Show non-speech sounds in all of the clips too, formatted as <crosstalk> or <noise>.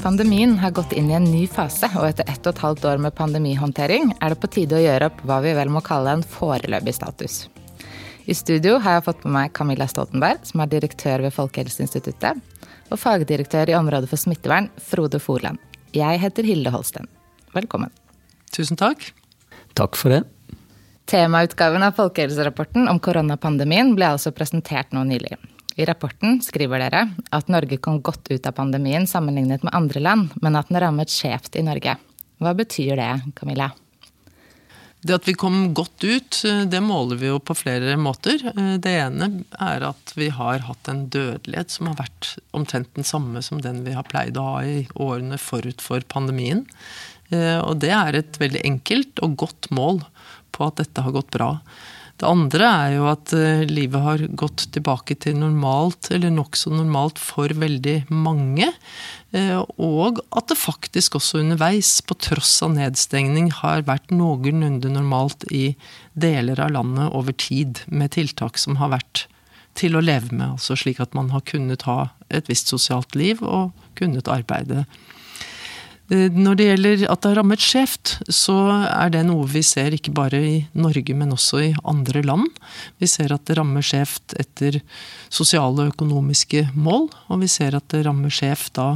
Pandemien har gått inn i en ny fase, og etter ett og et halvt år med pandemihåndtering er det på tide å gjøre opp hva vi vel må kalle en foreløpig status. I studio har jeg fått med meg Camilla Stoltenberg, som er direktør ved Folkehelseinstituttet, og fagdirektør i området for smittevern, Frode Forland. Jeg heter Hilde Holsten. Velkommen. Tusen takk. Takk for det. Temautgaven av Folkehelserapporten om koronapandemien ble altså presentert nå nylig. I rapporten skriver dere at Norge kom godt ut av pandemien sammenlignet med andre land, men at den rammet skjevt i Norge. Hva betyr det, Camilla? Det at vi kom godt ut, det måler vi jo på flere måter. Det ene er at vi har hatt en dødelighet som har vært omtrent den samme som den vi har pleid å ha i årene forut for pandemien. Og det er et veldig enkelt og godt mål på at dette har gått bra. Det andre er jo at eh, livet har gått tilbake til normalt, eller nokså normalt for veldig mange. Eh, og at det faktisk også underveis, på tross av nedstengning, har vært noenlunde normalt i deler av landet over tid, med tiltak som har vært til å leve med. Altså slik at man har kunnet ha et visst sosialt liv og kunnet arbeide når det gjelder at det har rammet skjevt, så er det noe vi ser ikke bare i Norge, men også i andre land. Vi ser at det rammer skjevt etter sosiale og økonomiske mål, og vi ser at det rammer skjevt da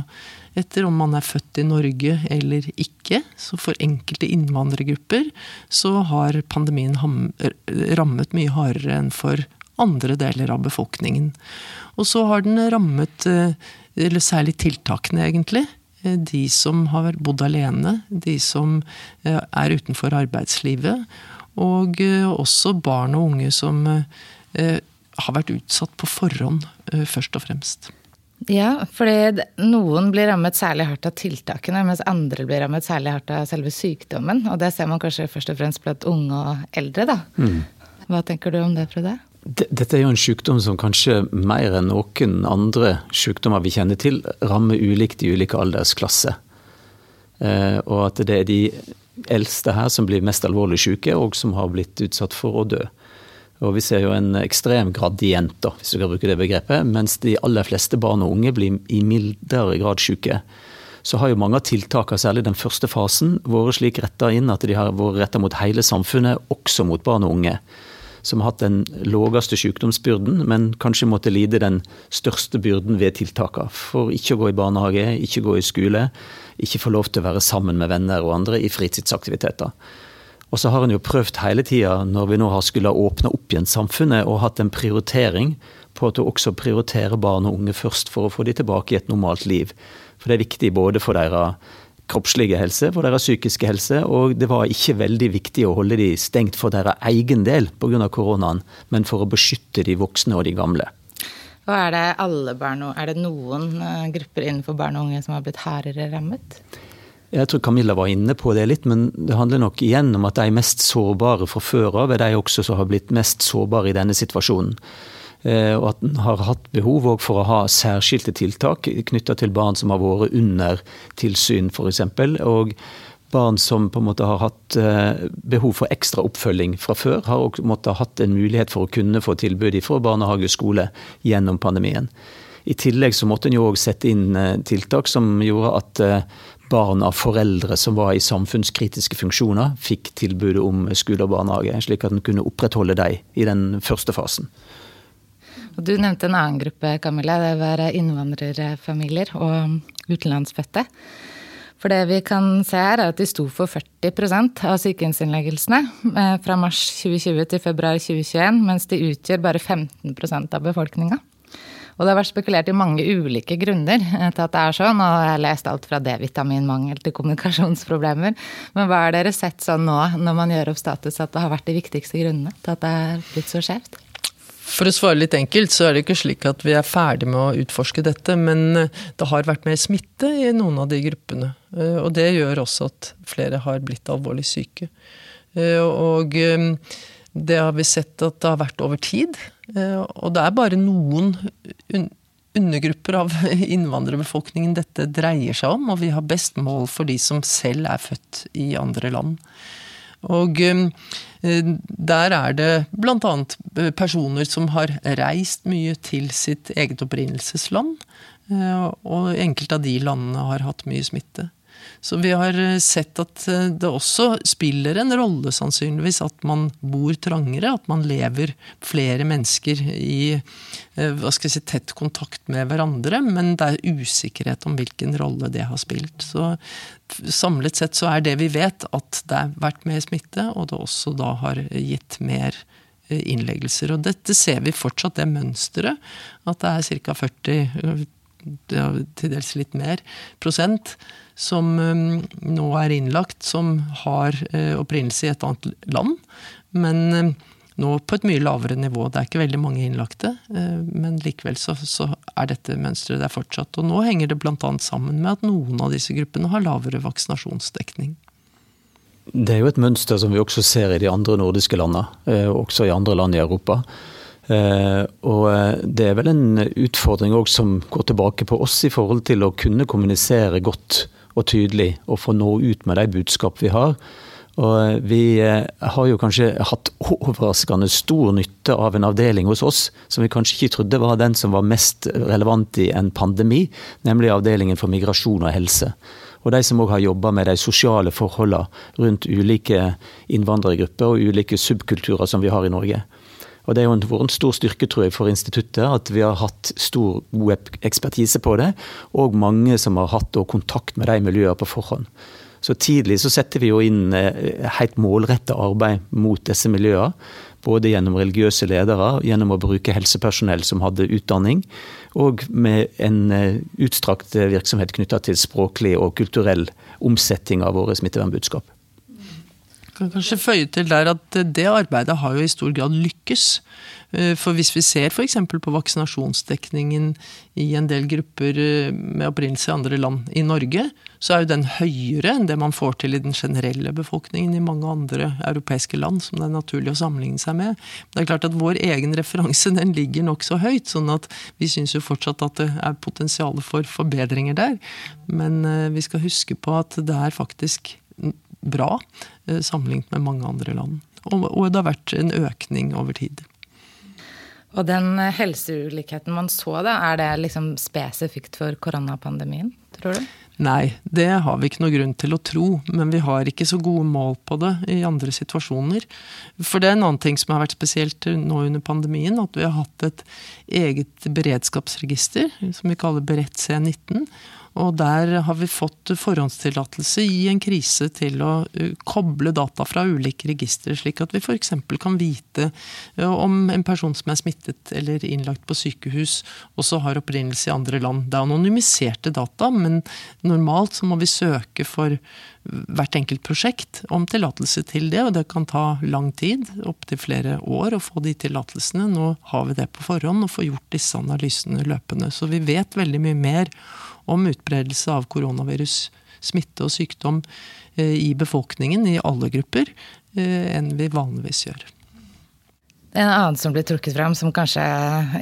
etter om man er født i Norge eller ikke. Så for enkelte innvandrergrupper så har pandemien rammet mye hardere enn for andre deler av befolkningen. Og så har den rammet, eh, eller særlig tiltakene egentlig, Eh, de som har bodd alene, de som eh, er utenfor arbeidslivet, og eh, også barn og unge som har vært utsatt på forhånd, først og fremst. Ja, fordi noen blir rammet særlig hardt av tiltakene, mens andre blir rammet særlig hardt av selve sykdommen. Og det ser man kanskje først og fremst blant unge og eldre, da. Mm. Hva tenker du om det, Frode? Dette er jo en sykdom som kanskje mer enn noen andre sykdommer vi kjenner til, rammer ulikt i ulike aldersklasser. Eh, og at det er de eldste her som blir mest alvorlig syke, og som har blitt utsatt for å dø. Og vi ser jo en ekstrem gradient, da, hvis du kan bruke det begrepet. Mens de aller fleste barn og unge blir i mildere grad syke. Så har jo mange av tiltakene, særlig den første fasen, vært slik retta inn at de har vært retta mot hele samfunnet, også mot barn og unge som har hatt den laveste sykdomsbyrden, men kanskje måtte lide den største byrden ved tiltakene. For ikke å gå i barnehage, ikke gå i skole, ikke få lov til å være sammen med venner og andre i fritidsaktiviteter. Og så har en jo prøvd hele tida, når vi nå har skulle åpne opp igjen samfunnet, og hatt en prioritering på at du også prioriterer barn og unge først for å få de tilbake i et normalt liv. For det er viktig både for deres kroppslige helse, for deres psykiske helse, og det var ikke veldig viktig å holde de stengt for deres egen del pga. koronaen, men for å beskytte de voksne og de gamle. Og er det alle barn er det noen eh, grupper innenfor barn og unge som har blitt hardere rammet? Jeg tror Camilla var inne på det litt, men det handler nok igjen om at de mest sårbare fra før av er de også som har blitt mest sårbare i denne situasjonen. Eh, og at en har hatt behov for å ha særskilte tiltak knytta til barn som har vært under tilsyn, f.eks. Og barn som på en måte har hatt eh, behov for ekstra oppfølging fra før, har også måttet ha hatt en mulighet for å kunne få tilbud fra barnehage og skole gjennom pandemien. I tillegg så måtte en jo òg sette inn eh, tiltak som gjorde at barn av foreldre som var i samfunnskritiske funksjoner, fikk tilbudet om skole og barnehage, slik at en kunne opprettholde dem i den første fasen. Og du nevnte en annen gruppe, Camilla. Det var innvandrerfamilier og utenlandsfødte. For det vi kan se her, er at de sto for 40 av sykehjemsinnleggelsene eh, fra mars 2020 til februar 2021, mens de utgjør bare 15% av befolkninga. Og det har vært spekulert i mange ulike grunner eh, til at det er sånn, og jeg har lest alt fra D-vitaminmangel til kommunikasjonsproblemer. Men hva har dere sett sånn nå, når man gjør opp status, at det har vært de viktigste grunnene til at det er blitt så skjevt? For å svare litt enkelt, så er det ikke slik at vi er ferdig med å utforske dette, men eh, det har vært mer smitte i noen av de gruppene. Eh, og det gjør også at flere har blitt alvorlig syke. Eh, og det har vi sett at det har vært over tid. Og det er bare noen undergrupper av <laughs> innvandrerbefolkningen dette dreier seg om, og vi har best mål for de som selv er født i andre land. Og der er det bl.a. personer som har reist mye til sitt eget opprinnelsesland. Og enkelte av de landene har hatt mye smitte. Så vi har eh, sett at eh, det også spiller en rolle, sannsynligvis, at man bor trangere. At man lever flere mennesker i eh, hva skal jeg si, tett kontakt med hverandre. Men det er usikkerhet om hvilken rolle det har spilt. Så samlet sett så er det vi vet, at det har vært mer smitte, og det også da har gitt mer innleggelser. Og dette ser vi fortsatt, det mønsteret. At det er ca. 40 til dels litt mer prosent som um, nå er innlagt, som har uh, opprinnelse i et annet land. Men um, nå på et mye lavere nivå. Det er ikke veldig mange innlagte, uh, men likevel så, så er dette mønsteret der fortsatt. Og nå henger det bl.a. sammen med at noen av disse gruppene har lavere vaksinasjonsdekning. Det er jo et mønster som vi også ser i de andre nordiske landene, uh, også i andre land i Europa. Uh, og det er vel en utfordring òg som går tilbake på oss i forhold til å kunne kommunisere godt og tydelig og få nå ut med de budskap vi har. Og vi eh, har jo kanskje hatt <laughs> overraskende stor nytte av en avdeling hos oss som vi kanskje ikke trodde var den som var mest relevant i en pandemi, nemlig avdelingen for migrasjon og helse. Og de som òg har jobba med de sosiale forholdene rundt ulike innvandrergrupper og ulike subkulturer som vi har i Norge. Og Det jo vært en stor styrke tror jeg, for instituttet at vi har hatt stor, ekspertise på det, og mange som har hatt kontakt med de miljøene på forhånd. Så Tidlig så setter vi jo inn eh, helt målretta arbeid mot disse miljøene. Både gjennom religiøse ledere, gjennom å bruke helsepersonell som hadde utdanning, og med en eh, utstrakt virksomhet knytta til språklig og kulturell omsetting av våre smittevernbudskap kan kanskje føye til der at det arbeidet har jo i stor grad lykkes. Eh, for hvis vi ser f.eks. på vaksinasjonsdekningen i en del grupper eh, med opprinnelse i andre land i Norge, så er jo den høyere enn det man får til i den generelle befolkningen i mange andre europeiske land som det er naturlig å sammenligne seg med. Det er klart at vår egen referanse den ligger nokså høyt, sånn at vi syns jo fortsatt at det er potensial for forbedringer der. Men eh, vi skal huske på at det er faktisk bra eh, sammenlignet med mange andre land. Og, og det har vært en økning over tid. Og den eh, helseulikheten man så, da, er det liksom spesifikt for koronapandemien, tror du? Nei, det har vi ikke noe grunn til å tro, men vi har ikke så gode mål på det i andre situasjoner. For det er en annen ting som har vært spesielt nå under pandemien, at vi har hatt et eget beredskapsregister som vi kaller Berett C19. Og der har vi fått forhåndstillatelse i en krise til å uh, koble data fra ulike registre, slik at vi f.eks. kan vite uh, om en person som er smittet eller innlagt på sykehus, også har opprinnelse i andre land. Det er anonymiserte data, men normalt så må vi søke for hvert enkelt prosjekt om tillatelse til det, og det kan ta lang tid, opptil flere år, å få de tillatelsene. Nå har vi det på forhånd og får gjort disse analysene løpende. Så vi vet veldig mye mer om utbredelse av koronavirus, smitte og sykdom eh, i befolkningen, i alle grupper, eh, enn vi vanligvis gjør. En annen som blir trukket fram, som kanskje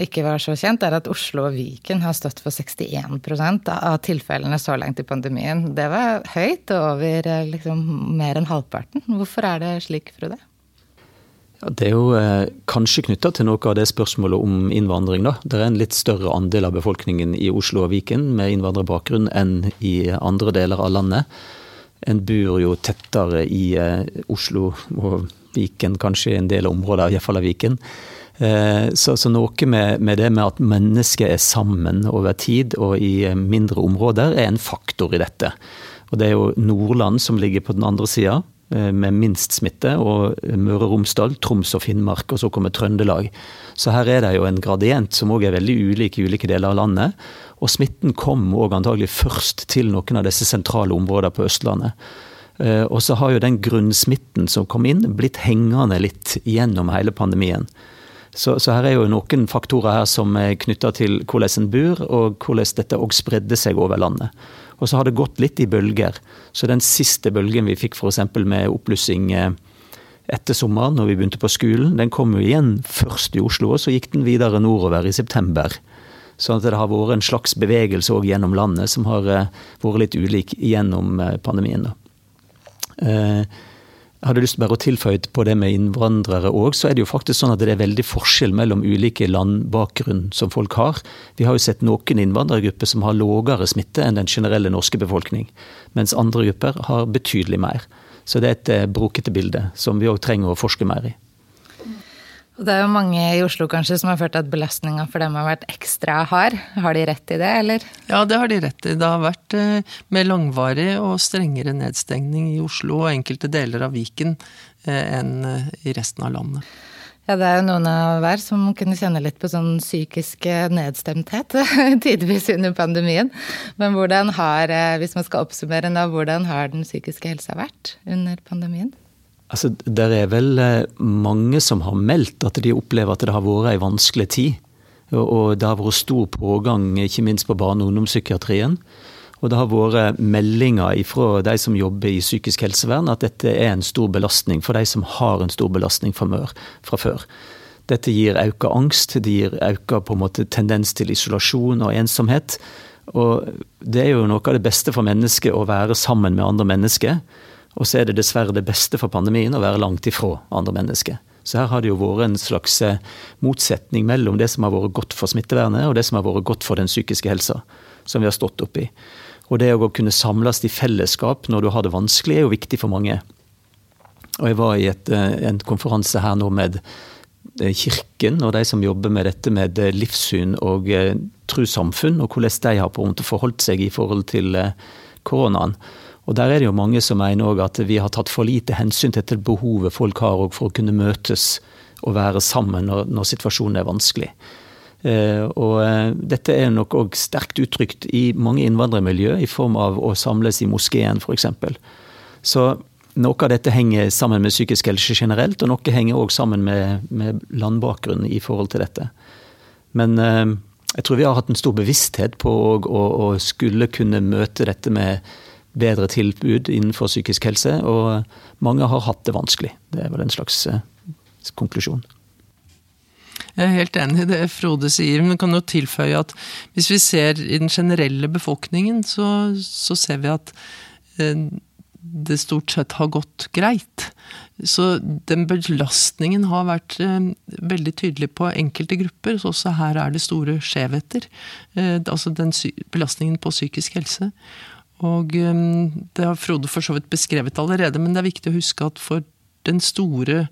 ikke var så kjent, er at Oslo og Viken har stått for 61% av tilfellene så langt i pandemien. Det var høyt, og over eh, liksom, mer enn halvparten. Hvorfor er det slik, Frode? Det er jo eh, kanskje knytta til noe av det spørsmålet om innvandring. da. Det er en litt større andel av befolkningen i Oslo og Viken med innvandrerbakgrunn enn i andre deler av landet. En bor jo tettere i eh, Oslo og Viken, kanskje i en del områder, iallfall av Viken. Eh, så, så, noe med, med, det med at mennesker er sammen over tid og i eh, mindre områder, er en faktor i dette. Og Det er jo Nordland som ligger på den andre sida. Eh, med minst smitte, og Møre og Romsdal, Troms og Finnmark, og så kommer Trøndelag. Så her er det jo en gradient som òg er veldig ulik i ulike deler av landet. Og smitten kom òg antagelig først til noen av disse sentrale områdene på Østlandet. Eh, og så har jo den grunnsmitten som kom inn, blitt hengende litt gjennom hele pandemien. Så, så, her er jo noen faktorer her som er knytta til hvordan en bor, og hvordan dette òg spredde seg over landet. Og så har det gått litt i bølger. Så den siste bølgen vi fikk f.eks. med oppblussing eh, etter sommeren, når vi begynte på skolen, den kom jo igjen først i Oslo, og så gikk den videre nordover i september. Sånn at det har vært en slags bevegelse òg gjennom landet som har eh, vært litt ulik gjennom pandemien. pandemien. Jeg hadde lyst til bare å tilføye på det med innvandrere òg, så er det jo faktisk sånn at det er veldig forskjell mellom ulike landbakgrunn som folk har. Vi har jo sett noen innvandrergrupper som har lavere smitte enn den generelle norske befolkning, mens andre grupper har betydelig mer. Så det er et eh, brokete bilde som vi òg trenger å forske mer i. Og det er jo mange i Oslo kanskje som har følt at belastninga for dem har vært ekstra hard. Har de rett i det, eller? Ja, det har de rett i. Det har vært eh, mer langvarig og strengere nedstengning i Oslo og enkelte deler av Viken eh, enn eh, i resten av landet. Ja, det er jo noen av hver som kunne kjenne litt på sånn psykisk nedstemthet <laughs> tidvis under pandemien. Men hvordan har, hvis man skal oppsummere nå, hvordan har den psykiske helsa vært under pandemien? Altså, Det er vel eh, mange som har meldt at de opplever at det har vært ei vanskelig tid. Og det har vært stor pågang, ikke minst på barne- og ungdomspsykiatrien. Og det har vært meldinger fra de som jobber i psykisk helsevern, at dette er en stor belastning for de som har en stor belastning fra før. Dette gir økt angst, det gir økt tendens til isolasjon og ensomhet. Og det er jo noe av det beste for mennesket å være sammen med andre mennesker. Og så er det dessverre det beste for pandemien å være langt ifra andre mennesker. Så her har det jo vært en slags eh, motsetning mellom det som har vært godt for smittevernet, og det som har vært godt for den psykiske helsa, som vi har stått oppi. Og det å kunne samles i fellesskap når du har det vanskelig, er jo viktig for mange. Og jeg var i et, eh, en konferanse her nå med eh, Kirken og de som jobber med dette med livssyn og trossamfunn, og hvordan de har på en forholdt seg i forhold til koronaen. Og Der er det jo mange som mener at vi har tatt for lite hensyn til det behovet folk har for å kunne møtes og være sammen når, når situasjonen er vanskelig. Eh, og eh, Dette er nok òg sterkt uttrykt i mange innvandrermiljø, i form av å samles i moskeen f.eks. Så noe av dette henger sammen med psykisk helse generelt, og noe henger òg sammen med, med landbakgrunn i forhold til dette. Men eh, jeg tror vi har hatt en stor bevissthet på å, å skulle kunne møte dette med bedre tilbud innenfor psykisk helse, og mange har hatt det vanskelig. Det er vel en slags eh, konklusjon. Jeg er helt enig i det Frode sier, men kan jo tilføye at hvis vi ser i den generelle befolkningen, så, så ser vi at eh, det stort sett har gått greit. Så den belastningen har vært eh, veldig tydelig på enkelte grupper. Så også her er det store skjevheter. Altså den belastningen på psykisk helse. Og um, det har Frode for så vidt beskrevet allerede, men det er viktig å huske at for den store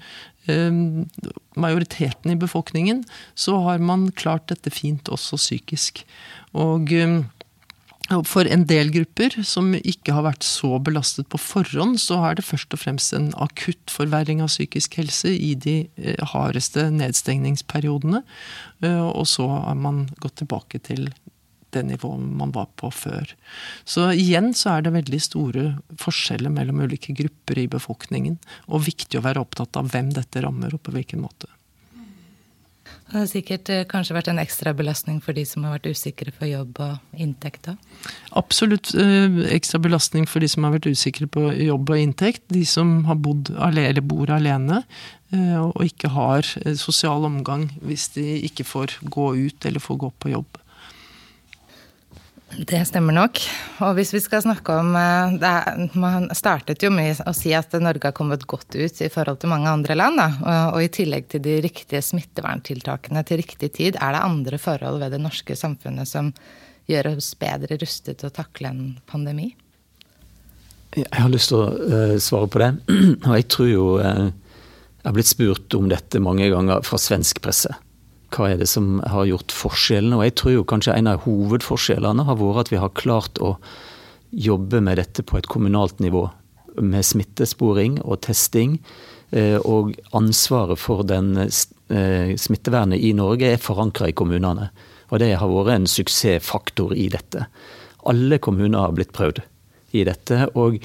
um, majoriteten i befolkningen, så har man klart dette fint også psykisk. Og um, for en del grupper som ikke har vært så belastet på forhånd, så er det først og fremst en akutt forverring av psykisk helse i de eh, hardeste nedstengningsperiodene. Eh, og så har man gått tilbake til det nivået man var på før. Så igjen så er det veldig store forskjeller mellom ulike grupper i befolkningen. Og viktig å være opptatt av hvem dette rammer, og på hvilken måte. Det har sikkert eh, kanskje vært en ekstra belastning for de som har vært usikre på jobb og inntekt da? Absolutt eh, ekstra belastning for de som har vært usikre på jobb og inntekt. De som har bodd eller bor alene eh, og ikke har sosial omgang hvis de ikke får gå ut eller får gå på jobb. Det stemmer nok. Og hvis vi skal snakke om det, er, Man startet jo med å si at Norge har kommet godt ut i forhold til mange andre land. Da. Og, i tillegg til de riktige smitteverntiltakene til riktig tid, er det andre forhold ved det norske samfunnet som gjør oss bedre rustet til å takle en pandemi? Jeg har lyst til å uh, svare på det. <clears throat> Og jeg tror jo uh, Jeg har blitt spurt om dette mange ganger fra svensk presse hva er det som har gjort forskjellene? Og jeg tror jo kanskje en av hovedforskjellene har vært at vi har klart å jobbe med dette på et kommunalt nivå. Med smittesporing og testing. Eh, og ansvaret for den eh, smittevernet i Norge er forankra i kommunene. Og det har vært en suksessfaktor i dette. Alle kommuner har blitt prøvd i dette. og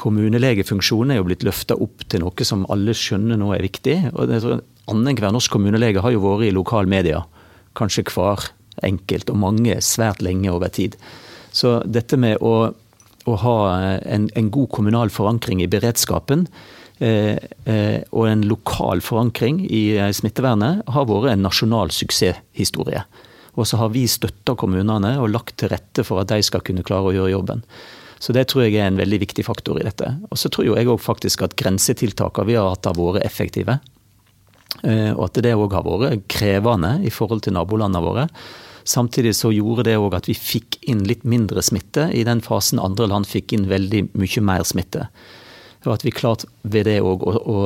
kommunelegefunksjonen er jo blitt løfta opp til noe som alle skjønner nå er viktig. og Annenhver norsk kommunelege har jo vært i lokal media. Kanskje hver enkelt, og mange svært lenge over tid. Så dette med å, å ha en, en, god kommunal forankring i beredskapen eh, eh, og en lokal forankring i eh, smittevernet har vært en nasjonal suksesshistorie. Og så har vi støtta kommunene og lagt til rette for at de skal kunne klare å gjøre jobben. Så det tror jeg er en veldig viktig faktor i dette. Og så tror jeg òg faktisk at grensetiltakene vi har hatt har vært effektive. Eh, og at det òg har vært krevende i forhold til nabolandene våre. Samtidig så gjorde det òg at vi fikk inn litt mindre smitte i den fasen andre land fikk inn veldig mye mer smitte. Og at vi klarte ved det òg å, å,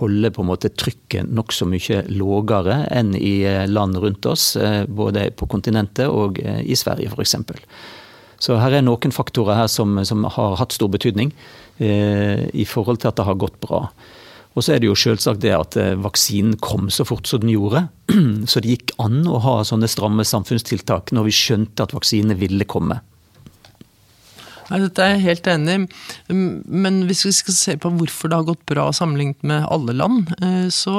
holde på en måte trykket nokså mye lågere enn i eh, land rundt oss, eh, både på kontinentet og i Sverige f.eks. Så her er noen faktorer her som, som har hatt stor betydning eh, i forhold til at det har gått bra. Og så er det jo selvsagt det at eh, vaksinen kom så fort som den gjorde. <clears throat> Så det gikk an å ha sånne stramme samfunnstiltak når vi skjønte at vaksinene ville komme. Nei, Dette er jeg helt enig i. Men hvis vi skal se på hvorfor det har gått bra sammenlignet med alle land, eh, så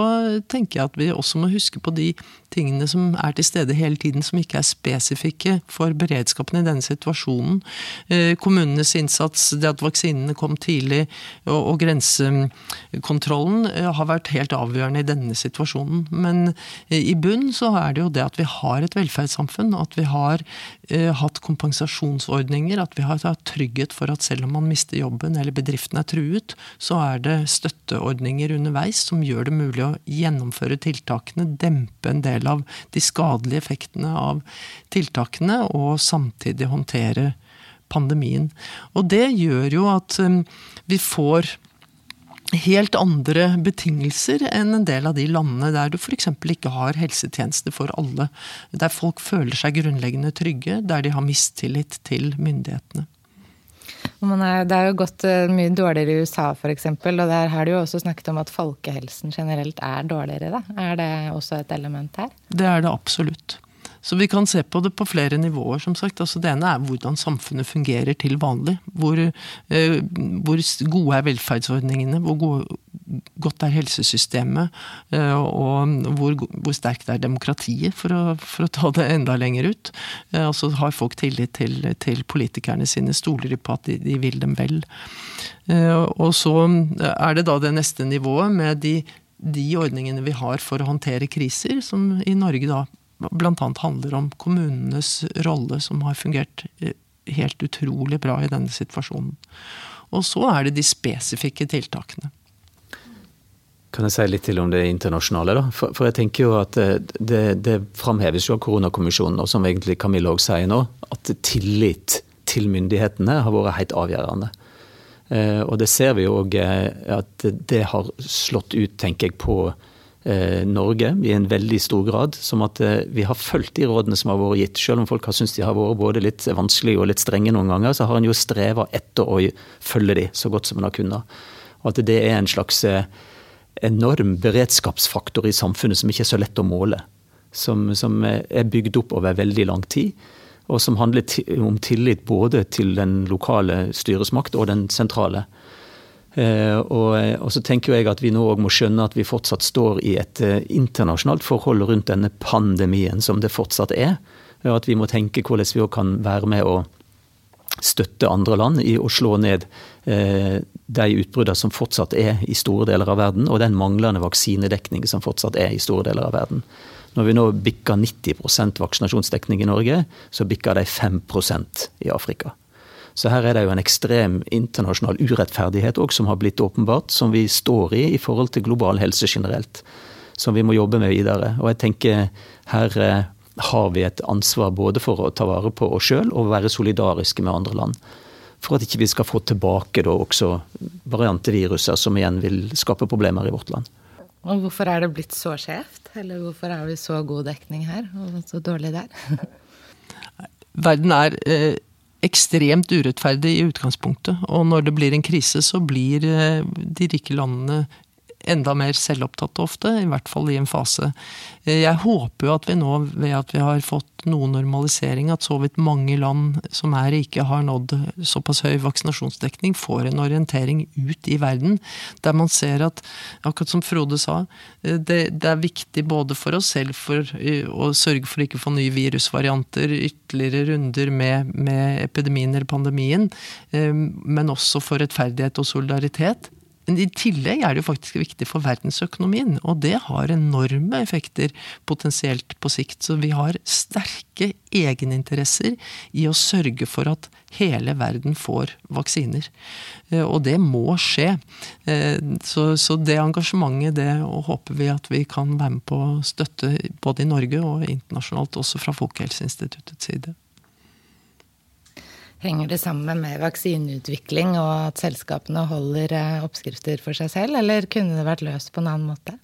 tenker jeg at vi også må huske på de tingene som er til stede hele tiden, som ikke er spesifikke for beredskapen i denne situasjonen. Eh, kommunenes innsats, det at vaksinene kom tidlig, og, grensekontrollen eh, har vært helt avgjørende i denne situasjonen. Men i bunn så er det jo det at vi har et velferdssamfunn, at vi har hatt kompensasjonsordninger, at vi har hatt trygghet for at selv om man mister jobben eller bedriften er truet, så er det støtteordninger underveis som gjør det mulig å gjennomføre tiltakene, dempe en del av de skadelige effektene av tiltakene, og samtidig håndtere pandemien. Og det gjør jo at um, vi får helt andre betingelser enn en del av de landene der du f.eks. ikke har helsetjenester for alle. Der folk føler seg grunnleggende trygge, der de har mistillit til myndighetene. Er, det er jo gått eh, mye dårligere i USA f.eks., og der har du jo også snakket om at folkehelsen generelt er dårligere. Da. Er det også et element her? Det er det absolutt. Så vi kan se på det på flere nivåer. som sagt. Altså, det ene er hvordan samfunnet fungerer til vanlig. Hvor, eh, hvor gode er velferdsordningene, hvor gode, godt er helsesystemet, eh, og hvor, hvor, sterkt er demokratiet, for å, for å, ta det enda lenger ut. Og altså Har folk tillit til, til politikerne sine, stoler de på at de, de vil dem vel. Eh, og så er det da det neste nivået med de de ordningene vi har for å håndtere kriser, som i Norge da bl.a. handler om kommunenes rolle, som har fungert eh, helt utrolig bra i denne situasjonen. Og så er det de spesifikke tiltakene. Kan jeg si litt til om det internasjonale? da? For, for jeg tenker jo at eh, det, det framheves jo av koronakommisjonen, og som egentlig Camilla òg sier nå, at tillit til myndighetene har vært helt avgjørende. Eh, og det ser vi jo òg at det har slått ut, tenker jeg, på Eh, Norge i en veldig stor grad. Som at eh, vi har fulgt de rådene som har vært gitt. Selv om folk har syntes de har vært både litt vanskelige og litt strenge noen ganger, så har en jo streva etter å følge de så godt som en har kunnet. Og at det er en slags eh, enorm beredskapsfaktor i samfunnet som ikke er så lett å måle. Som, som er bygd opp over veldig lang tid. Og som handler om tillit både til den lokale styresmakt og den sentrale. Eh, og, og, så tenker jeg at vi nå òg må skjønne at vi fortsatt står i et eh, internasjonalt forhold rundt denne pandemien som det fortsatt er. Og at vi må tenke hvordan vi òg kan være med å støtte andre land i å slå ned de utbruddene som fortsatt er i store deler av verden, og den manglende vaksinedekning som fortsatt er i store deler av verden. Når vi nå bikker 90% vaksinasjonsdekning i Norge, så bikker de 5% i Afrika. Så her er det jo en ekstrem internasjonal urettferdighet òg som har blitt åpenbart, som vi står i i forhold til global helse generelt. Som vi må jobbe med videre. Og jeg tenker her eh, har vi et ansvar både for å ta vare på oss sjøl og være solidariske med andre land. For at ikke vi skal få tilbake da også varianteviruser som igjen vil skape problemer i vårt land. Og hvorfor er det blitt så skjevt? Eller hvorfor er vi så god dekning her, og så dårlig der? <laughs> Verden er eh, ekstremt urettferdig i utgangspunktet. Og når det blir en krise, så blir eh, de rike landene enda mer selvopptatte ofte, i hvert fall i en fase. Eh, jeg håper jo at vi nå, ved at vi har fått noe normalisering, at så vidt mange land som er rike, har nådd såpass høy vaksinasjonsdekning, får en orientering ut i verden, der man ser at, akkurat som Frode sa, eh, det, det er viktig både for oss selv for eh, å sørge for ikke å få nye virusvarianter, ytterligere runder med, med epidemien eller pandemien, men også for rettferdighet og solidaritet Men i tillegg er det jo faktisk viktig for verdensøkonomien, og det har enorme effekter potensielt på sikt. Så vi har sterke egeninteresser i å sørge for at hele verden får vaksiner. Eh, og det må skje. Eh, så, det engasjementet, det håper vi at vi kan være med på å støtte både i Norge og internasjonalt, også fra Folkehelseinstituttets side. Henger det sammen med vaksineutvikling og at selskapene holder eh, oppskrifter for seg selv, eller kunne det vært løst på en annen måte?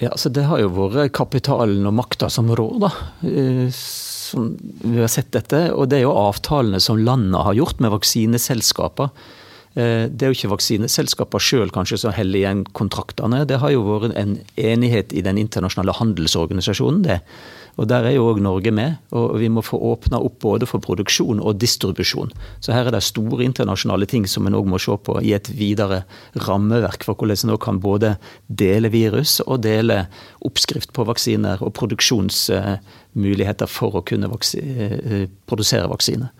Ja, så Det har jo vært kapitalen og makta som rår, da. Eh, som vi har sett dette. Og det er jo avtalene som landene har gjort med vaksineselskaper. Eh, det er jo ikke vaksineselskaper sjøl kanskje som heller igjen kontraktene. Det har jo vært en enighet i den internasjonale handelsorganisasjonen, det. Og Der er jo òg Norge med. og Vi må få åpna opp både for produksjon og distribusjon. Så her er det store internasjonale ting som en òg må se på i et videre rammeverk for hvordan en kan både dele virus og dele oppskrift på vaksiner og produksjonsmuligheter for å kunne eh, produsere vaksiner.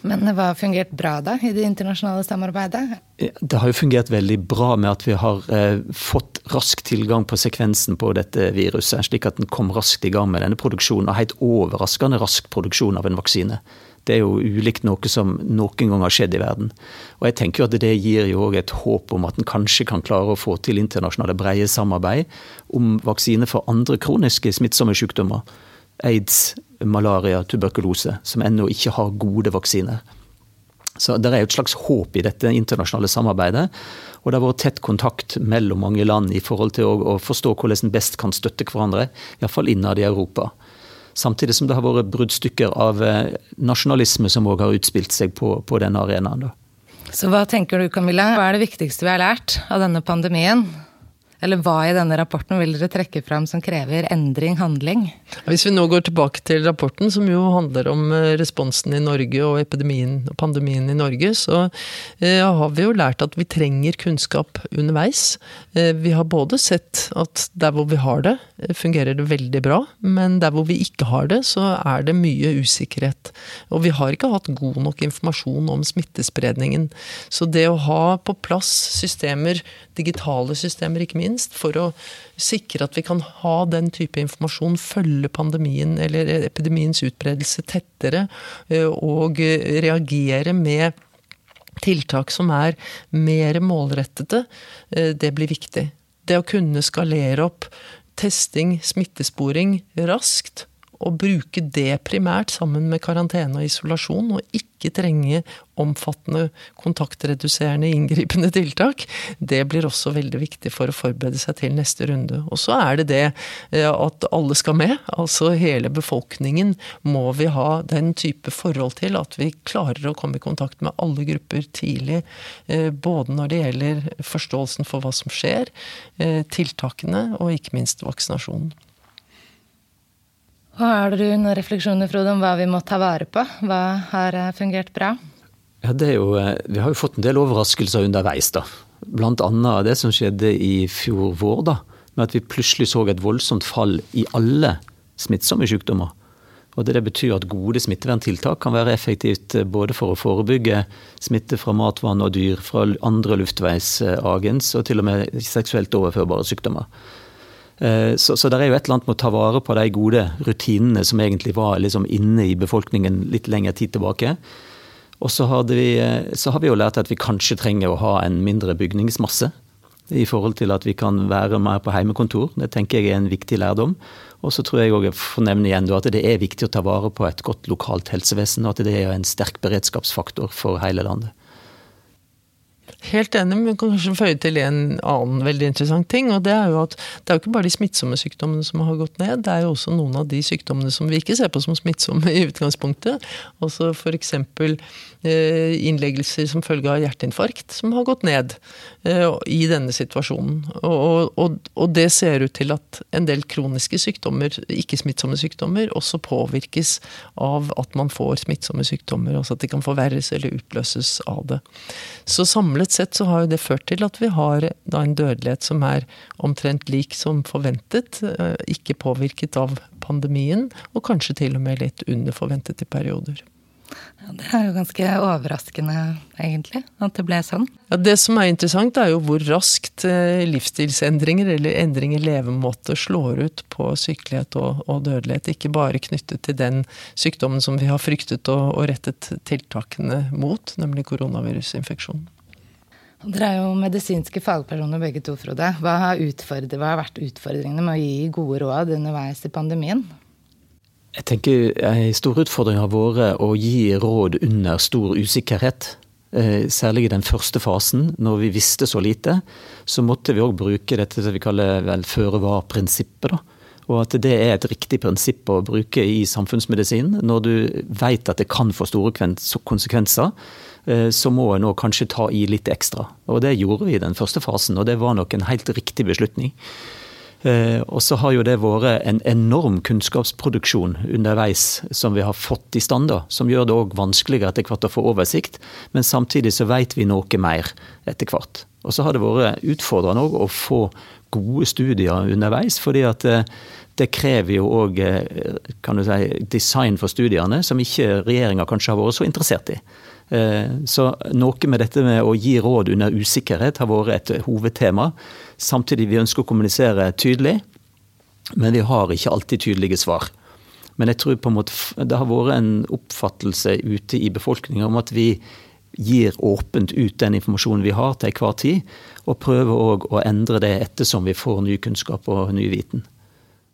Men hva har fungert bra da i det internasjonale samarbeidet? Det har jo fungert veldig bra med at vi har eh, fått rask tilgang på sekvensen på dette viruset, slik at den kom raskt i gang med denne produksjonen. Og helt overraskende rask produksjon av en vaksine. Det er jo ulikt noe som noen gang har skjedd i verden. Og jeg tenker jo at det gir jo òg et håp om at en kanskje kan klare å få til internasjonale breie samarbeid om vaksine for andre kroniske smittsomme sykdommer aids, malaria, tuberkulose, som ennå ikke har gode vaksiner. Så Det er jo et slags håp i dette internasjonale samarbeidet. Og det har vært tett kontakt mellom mange land i forhold til å, forstå hvordan en best kan støtte hverandre, iallfall innad i Europa. Samtidig som det har vært bruddstykker av eh, nasjonalisme som òg har utspilt seg på, på denne arenaen. Så hva tenker du Camilla, hva er det viktigste vi har lært av denne pandemien? Eller hva i denne rapporten vil dere trekke fram som krever endring, handling? Hvis vi nå går tilbake til rapporten, som jo handler om eh, responsen i Norge og epidemien og pandemien i Norge, så eh, har vi jo lært at vi trenger kunnskap underveis. Eh, vi har både sett at der hvor vi har det, fungerer det veldig bra. Men der hvor vi ikke har det, så er det mye usikkerhet. Og vi har ikke hatt god nok informasjon om smittespredningen. Så det å ha på plass systemer, digitale systemer ikke minst, minst, for å sikre at vi kan ha den type informasjon, følge pandemien eller epidemiens utbredelse tettere, eh, og reagere med tiltak som er mer målrettede, eh, det blir viktig. Det å kunne skalere opp testing, smittesporing raskt å bruke det primært sammen med karantene og isolasjon, og ikke trenge omfattende kontaktreduserende, inngripende tiltak, det blir også veldig viktig for å forberede seg til neste runde. Og så er det det eh, at alle skal med. Altså hele befolkningen må vi ha den type forhold til at vi klarer å komme i kontakt med alle grupper tidlig. Eh, både når det gjelder forståelsen for hva som skjer, eh, tiltakene og ikke minst vaksinasjonen. Har du noen refleksjoner Frode, om hva vi må ta vare på? Hva har eh, fungert bra? Ja, jo, eh, vi har jo fått en del overraskelser underveis. da. Blant annet det som skjedde i fjor vår. da, Med at vi plutselig så et voldsomt fall i alle smittsomme sykdommer. Og det, det betyr at gode smitteverntiltak kan være effektivt eh, både for å forebygge smitte fra matvann og dyr, fra andre luftveisagens og til og med seksuelt overførbare sykdommer. Eh, så, så det er jo et eller annet med å ta vare på de gode rutinene som egentlig var liksom inne i befolkningen litt lengre tid tilbake. Og så, vi, eh, så har vi jo lært at vi kanskje trenger å ha en mindre bygningsmasse. I forhold til at vi kan være mer på heimekontor. Det tenker jeg er en viktig lærdom. Og så tror jeg òg fornevne igjen at det er viktig å ta vare på et godt lokalt helsevesen. Og at det er en sterk beredskapsfaktor for hele landet. Helt enig, men kanskje føye til en annen veldig interessant ting. og Det er jo at det er jo ikke bare de smittsomme sykdommene som har gått ned, det er jo også noen av de sykdommene som vi ikke ser på som smittsomme i utgangspunktet. Altså f.eks. Eh, innleggelser som følge av hjerteinfarkt, som har gått ned eh, i denne situasjonen. Og, og, og det ser ut til at en del kroniske sykdommer, ikke-smittsomme sykdommer, også påvirkes av at man får smittsomme sykdommer. Altså at de kan forverres eller utløses av det. Så samlet sett så har jo det ført til at vi har en dødelighet som er omtrent lik som forventet. Eh, ikke påvirket av pandemien, og kanskje til og med litt under forventet i perioder. Det er jo ganske overraskende, egentlig, at det ble sånn. Ja, det som er interessant, er jo hvor raskt eh, livsstilsendringer eller endring i levemåte slår ut på sykelighet og, og, dødelighet. Ikke bare knyttet til den sykdommen som vi har fryktet og, og rettet tiltakene mot, nemlig koronavirusinfeksjonen. Dere er jo medisinske fagpersoner begge to, Frode. Hva har, hva har vært utfordringene med å gi gode råd underveis i pandemien? Jeg tenker En stor utfordring har vært å gi råd under stor usikkerhet. Eh, særlig i den første fasen, når vi visste så lite. Så måtte vi òg bruke dette vi kaller vel føre var-prinsippet. Og at det er et riktig prinsipp å bruke i samfunnsmedisin. Når du vet at det kan få store konsekvenser, eh, så må en kanskje ta i litt ekstra. Og det gjorde vi i den første fasen, og det var nok en helt riktig beslutning. Eh, og så har jo det vært en enorm kunnskapsproduksjon underveis som vi har fått i stand, da, som gjør det òg vanskeligere etter hvert å få oversikt. Men samtidig så vet vi noe mer etter hvert. Og så har det vært utfordrende òg å få gode studier underveis, fordi at eh, det krever jo òg eh, si, design for studiene som ikke regjeringa kanskje har vært så interessert i. Så noe med dette med å gi råd under usikkerhet har vært et hovedtema. Samtidig vi ønsker å kommunisere tydelig, men vi har ikke alltid tydelige svar. Men jeg tror på en måte det har vært en oppfattelse ute i befolkninga om at vi gir åpent ut den informasjonen vi har til enhver tid, og prøver òg å endre det ettersom vi får ny kunnskap og ny viten.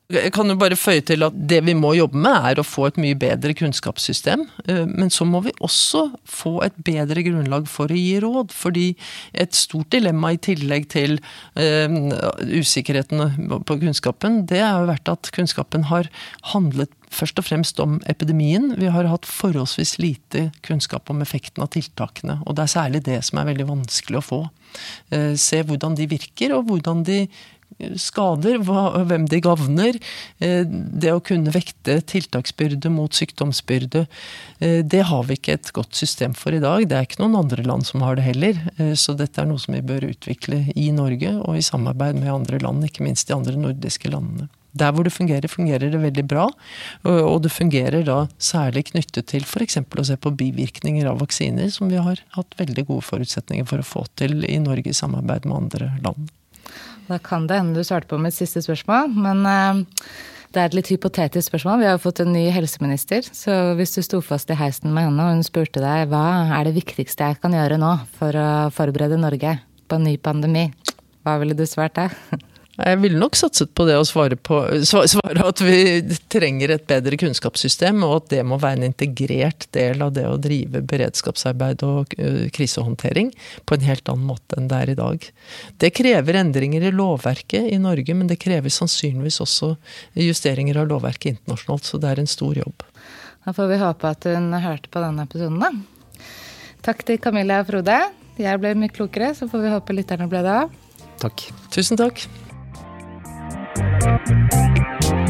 Jeg kan jo bare føye til at det vi må jobbe med, er å få et mye bedre kunnskapssystem. Eh, men så må vi også få et bedre grunnlag for å gi råd. Fordi et stort dilemma i tillegg til uh, usikkerheten på kunnskapen, det har jo vært at kunnskapen har handlet først og fremst om epidemien. Vi har hatt forholdsvis lite kunnskap om effekten av tiltakene. Og det er særlig det som er veldig vanskelig å få. Uh, se hvordan de virker, og hvordan de skader, hvem de gagner. Eh, det å kunne vekte tiltaksbyrde mot sykdomsbyrde, eh, det har vi ikke et godt system for i dag. Det er ikke noen andre land som har det heller. Eh, så dette er noe som vi bør utvikle i Norge, og i samarbeid med andre land, ikke minst de andre nordiske landene. Der hvor det fungerer, fungerer det veldig bra. Og det fungerer da særlig knyttet til f.eks. å se på bivirkninger av vaksiner, som vi har hatt veldig gode forutsetninger for å få til i Norge i samarbeid med andre land. Da kan det hende du svarte på mitt siste spørsmål, men uh, det er et litt hypotetisk spørsmål. Vi har jo fått en ny helseminister, så hvis du sto fast i heisen med henne og hun spurte deg hva er det viktigste jeg kan gjøre nå for å forberede Norge på en ny pandemi, hva ville du svart da? <laughs> Jeg ville nok satset på det å svare, på, svare, at vi trenger et bedre kunnskapssystem, og at det må være en integrert del av det å drive beredskapsarbeid og krisehåndtering på en helt annen måte enn det er i dag. Det krever endringer i lovverket i Norge, men det krever sannsynligvis også justeringer av lovverket internasjonalt, så det er en stor jobb. Da får vi håpe at hun hørte på denne episoden, da. Takk til Camilla og Frode. Jeg ble mye klokere, så får vi håpe lytterne ble det òg. Takk. Tusen takk. Música